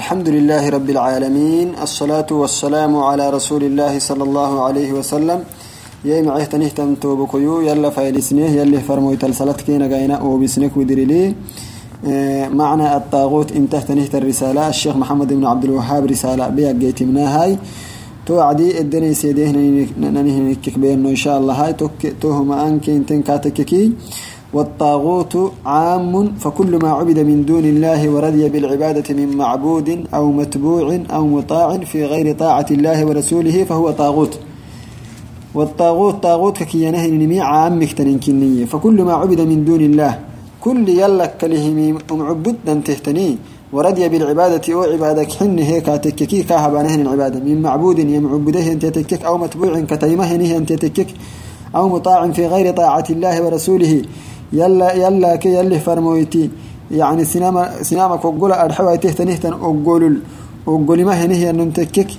الحمد لله رب العالمين الصلاة والسلام على رسول الله صلى الله عليه وسلم. يا معه تنهتم توبكيو يلا فايلسنيه يلي فرموي تلسلت كينا قاينا وبسنك ودريلي آه معنى الطاغوت انتهت تنهت الرسالة الشيخ محمد بن عبد الوهاب رسالة بيا جيت منها هاي. توعدي الدنيا سيديه ننهي بينه إن شاء الله هاي. توهم أنك انتن كاتككي والطاغوت عام فكل ما عبد من دون الله ورضي بالعبادة من معبود أو متبوع أو مطاع في غير طاعة الله ورسوله فهو طاغوت. والطاغوت طاغوت ككيانه نمي عام مختنين فكل ما عبد من دون الله كل يلك كلهم معبد تهتني ورضي بالعبادة أو عبادك حن هيك تككي كاهبانه العبادة من معبود يمعبده انت تكك أو متبوع كتيمه انت تكك أو مطاع في غير طاعة الله ورسوله. يلا يلا كي يلي فرمويتي. يعني سينما سينما كوغولا أرحوا تهتنهتن أقول أقول ما هنيه ننتكك؟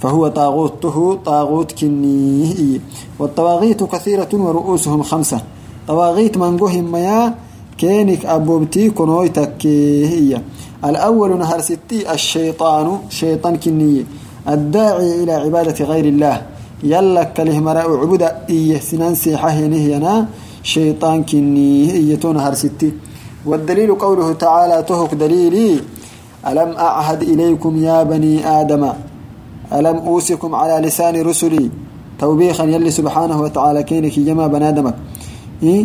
فهو طاغوته طاغوت كنيه. والطواغيت كثيرة ورؤوسهم خمسة. طواغيت من قهم ميا كينك أبوبتي كنويتك هي. الأول نهر ستي الشيطان شيطان كنيه. الداعي إلى عبادة غير الله. يلا كله مرأة عبودة. إيه سنان سيحه نهينا شيطان كنيه إيتون هر ستي والدليل قوله تعالى تهك دليلي ألم أعهد إليكم يا بني آدم؟ ألم أوسكم على لسان رسلي؟ توبيخا يلي سبحانه وتعالى كينك جمع بنادمك إيه؟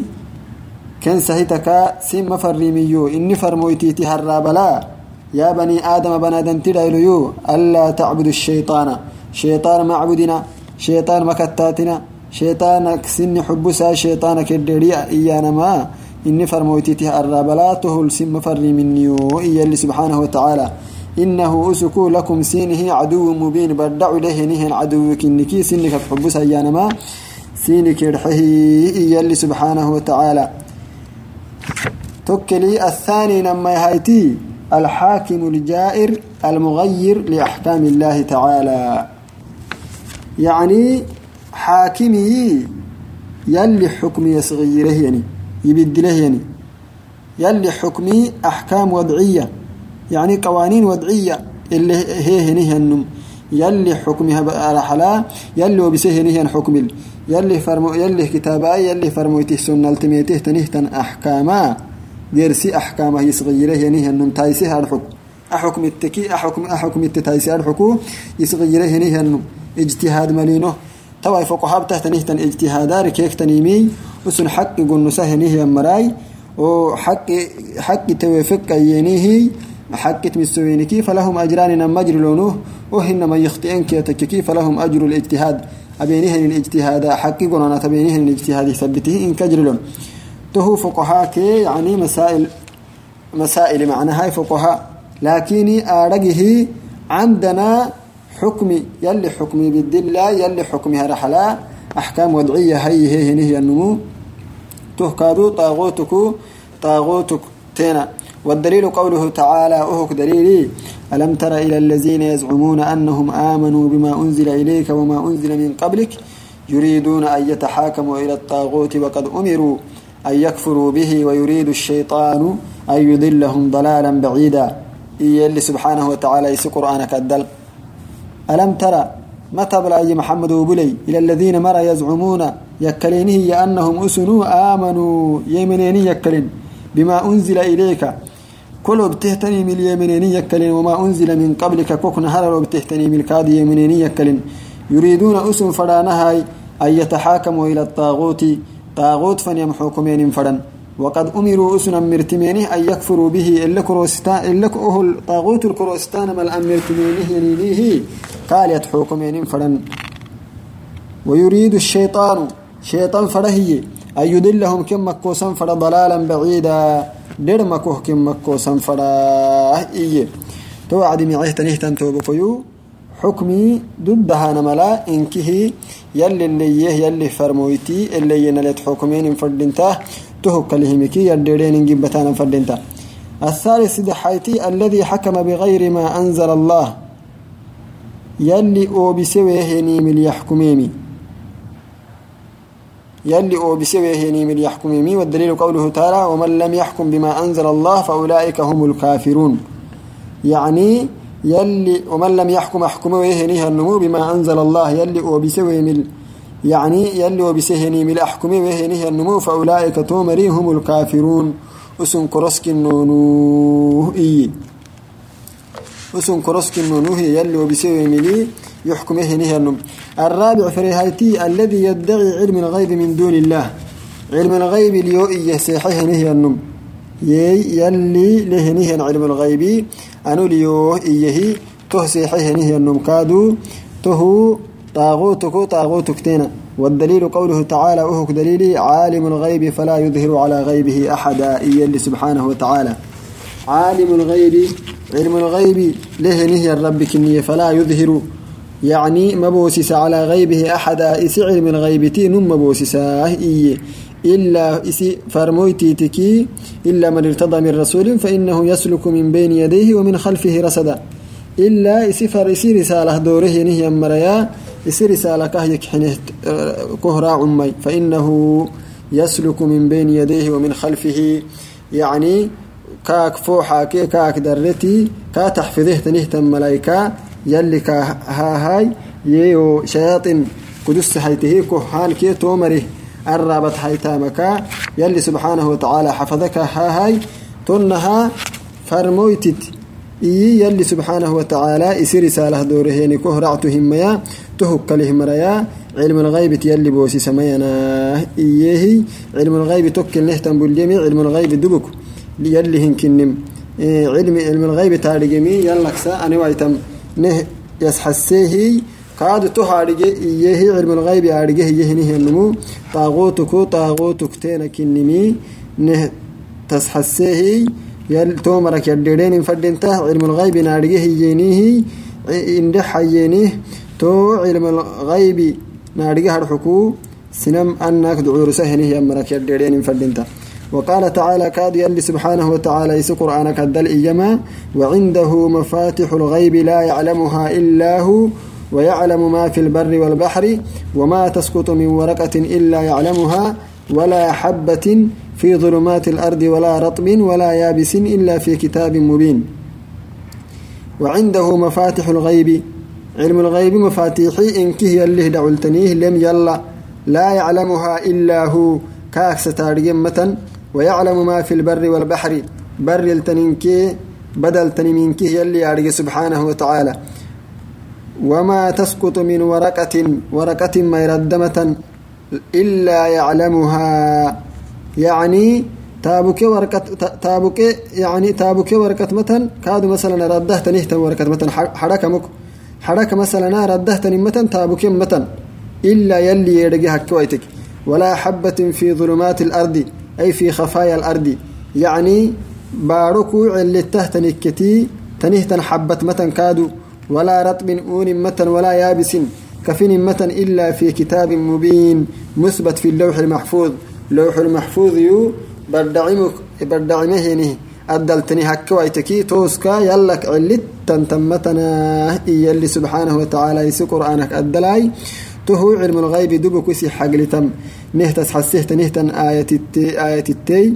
كان سهيتك سم فرميو إني فرمويتي تهرابلا يا بني آدم بنادم تدعيليو ألا تعبدوا الشيطان. شيطان معبدنا شيطان مكتاتنا. شيطانك سن حبسا شيطانك الدريا إيانا ما. إني فرمويتي تهرابلا تهل سم إيا اللي سبحانه وتعالى. إنه أسكو لكم سينه عدو مبين بدع له نهن عدوك إنكي سنك حبسا إيانا ما. سينك رحه إيا سبحانه وتعالى. تكلي الثاني نما هايتي الحاكم الجائر المغير لأحكام الله تعالى. يعني حاكمي يلي حكمي يصغيره يعني يبدله يعني. يلي حكمي أحكام وضعية يعني قوانين وضعية اللي هي هنيه النم يلي حكمها رحلا يلي وبسه هنيه حكم يلي فرمو يلي كتابا يلي فرمويته سنة التميته تنهتن أحكاما. ديرسي أحكامه يصغيره ينيه النم تايسي الحكم أحكم التكي أحكم أحكم التتايسي الحكو يصغيره ينيه النم اجتهاد ملينه. توا فقهاء تحت نهتن اجتهادار كيك تنيمي وسن حق قنسه نيه مراي وحق حق توفق ينيه حق تمسوينكي فلهم أجران نمجر لونه وهن ما يخطئن كي فلهم أجر الاجتهاد. أبينهن الاجتهاد حق قنانا تبينهن الاجتهاد ثبته إن كجرلون تهو فقهاء كي يعني مسائل مسائل معنى هاي فقهاء لكن أرجه عندنا حكمي يلي حكمي بالدلة يلي حكمها رحلا أحكام وضعية هي هي هي النمو. تهكادو طاغوتك طاغوتك تينا. والدليل قوله تعالى أهك دليلي ألم تر إلى الذين يزعمون أنهم آمنوا بما أنزل إليك وما أنزل من قبلك يريدون أن يتحاكموا إلى الطاغوت وقد أمروا أن يكفروا به ويريد الشيطان أن يضلهم ضلالا بعيدا. إيه اللي سبحانه وتعالى يسي قرآنك الدل. alam tara ma tabla'ayi maxamedow buley ila aladiina mara yazcumuuna yakkalinihi yo annahum usunuu aamanuu yemeneenin yakkalin bimaa unzila ilayka kol obtihtanii mil yemeneenin yakkalin wamaa unzila min qablika kokna harar obtihtanii milkaadi yemeneenin yakkalin yuriiduuna usun fadhaanahay an yataxaakamuu ila ataaquuti taaquut fanyam xuukumeenin fadhan waqad umiruu usun ammirtimeenih an yakfuruu bihi ila kuroostaana mal ammirtimeenih yaniiniihi الطاغوت الكروستان مل أن مرتمينه ينينيه قال يتحوكمين فرن ويريد الشيطان شيطان فرهي أن يدلهم كم مكوسا فر ضلالا بعيدا. دير مكوه كم مكوسا فرا إيه توعد معيه تنهتن توبكيو حكمي ضدها نملا إنكه يلي اللي يلي فرمويتي. اللي ينالت حكمين فردنته تهك لهمكي يديرين جبتان فردنته الثالث دحيتي الذي حكم بغير ما أنزل الله. يلي أو بسويه نيم يحكميمي. يلي أو بسويه نيم يحكميمي والدليل قوله تعالى ومن لم يحكم بما أنزل الله فأولئك هم الكافرون. يعني يلي ومن لم يحكم أحكم ويهنيها النمو بما أنزل الله. يلي وبسوي من يعني يلي وبسهني من أحكم ويهنيها النمو فأولئك تومري هم الكافرون. أسن كرسك النونو إي. أسن كرسك النونو يلي وبسوي ملي يحكم هنيها النم الرابع فريهايتي الذي يدعي علم الغيب من دون الله. علم الغيب اليو يسيحه هنيها النم يي يلي لهنيها علم الغيب. أنو ليو إيه ته سيحه هنيها النم كادو ته طاغوتك طاغوتك تينا. والدليل قوله تعالى أهك دليلي عالم الغيب فلا يظهر على غيبه أحدا. إيا سبحانه وتعالى. عالم الغيب علم الغيب له نهي الرب كنية فلا يظهر. يعني مبوسس على غيبه أحدا إسي علم الغيب تين مبوسساه إيه إلا إسي فرمويتي تكي إلا من ارتضى من رسول فإنه يسلك من بين يديه ومن خلفه رصدا. إلا إسي فرسي رسالة دوره نهي مريا إسي رسالة كهيك حنه كهرا عمي. فإنه يسلك من بين يديه ومن خلفه. يعني كاك فوحا كي كاك درتي كا تحفظه تنهت الملائكة يلي كا ها هاي يو شياطين قدس هيته كهان كي تومره الرابط هيتامك يلي سبحانه وتعالى حفظك ها هاي تنها فرمويتت. إي يلي سبحانه وتعالى إسي رسالة دورهين كهرعتهم يا تهك لهم ريا علم الغيب يلي بوسي سمينا. إيه علم الغيب توكل نهتم بالجميع علم الغيب دبك. يلي هنكنم. إيه علم علم الغيب تارجمي يلكسا أنا وايتم. نه يسحسيه كاد تهارجي إيه علم الغيب أرجه يهنيه النمو. طاغوتك طاغوتك تينا كنمي نه تسحسيه يل تومرك يديرين فدنته علم الغيب نارجه ينيه إن حيينيه تو علم الغيب نارجه الحكو سنم أنك دعور سهنه يمرك يديرين فدنته وقال تعالى كاد يلي سبحانه وتعالى يس قرآنك الدل إيما وعنده مفاتح الغيب لا يعلمها إلا هو ويعلم ما في البر والبحر وما تسقط من ورقة إلا يعلمها ولا حبة في ظلمات الأرض ولا رطب ولا يابس إلا في كتاب مبين. وعنده مفاتح الغيب علم الغيب مفاتيحي إنكه يليه دعلتنيه لم يلا لا يعلمها إلا هو كاكس تارجمة ويعلم ما في البر والبحر. بر التنينكي بدل تنمينكي يلي يارجي سبحانه وتعالى. وما تسقط من ورقة ورقة ما يردمة إلا يعلمها. يعني تابوك ورقة تابوك يعني تابوك ورقة متن كادو مثلا رده تنيه ورقة متن. حركة مك حركة مثلا رده تنيه متن تابوك متن. إلا يلي يرجي هكويتك ولا حبة في ظلمات الأرض. ay fii khafaaya alardi yacnii baadho kuu cellitah tanikketii tanihtan xabbad matankaadu walaa ratbin uunin matan walaa yaabisin kafinin matan ilaa fii kitaabin mubiin musbat fi lowxi lmaxfuud lowxulmaxfuudiyuu bardhacimahini addaltani hakka waytekii tooskaa yallak cellittan tammatanaah iyalli subxaanahu watacaala isi qur'aanak addalaay تهو علم الغيب دبك وسي حقلتم نهتس حسيت نهتن آية التي آية التي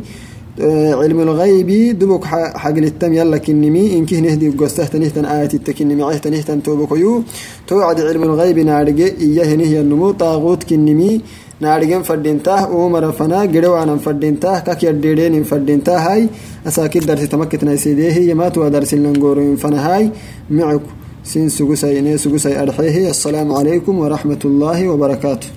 علم الغيب دبك حقل التم يلا كنمي. إن كه نهدي قصته نهتن آية التكنمي عهت نهتن توبكيو توعد علم الغيب نارجع إياه نهي النمو. طاغوت كنمي. نارجن فردينته عمر فنا. جدوانا فردينته كك يديرين فردينته هاي. أساكيد درس تمكتنا سيديه يمات ودرس لنجورين فنا هاي. معك سين سجوسي إني سجوسي أرحيه. السلام عليكم ورحمة الله وبركاته.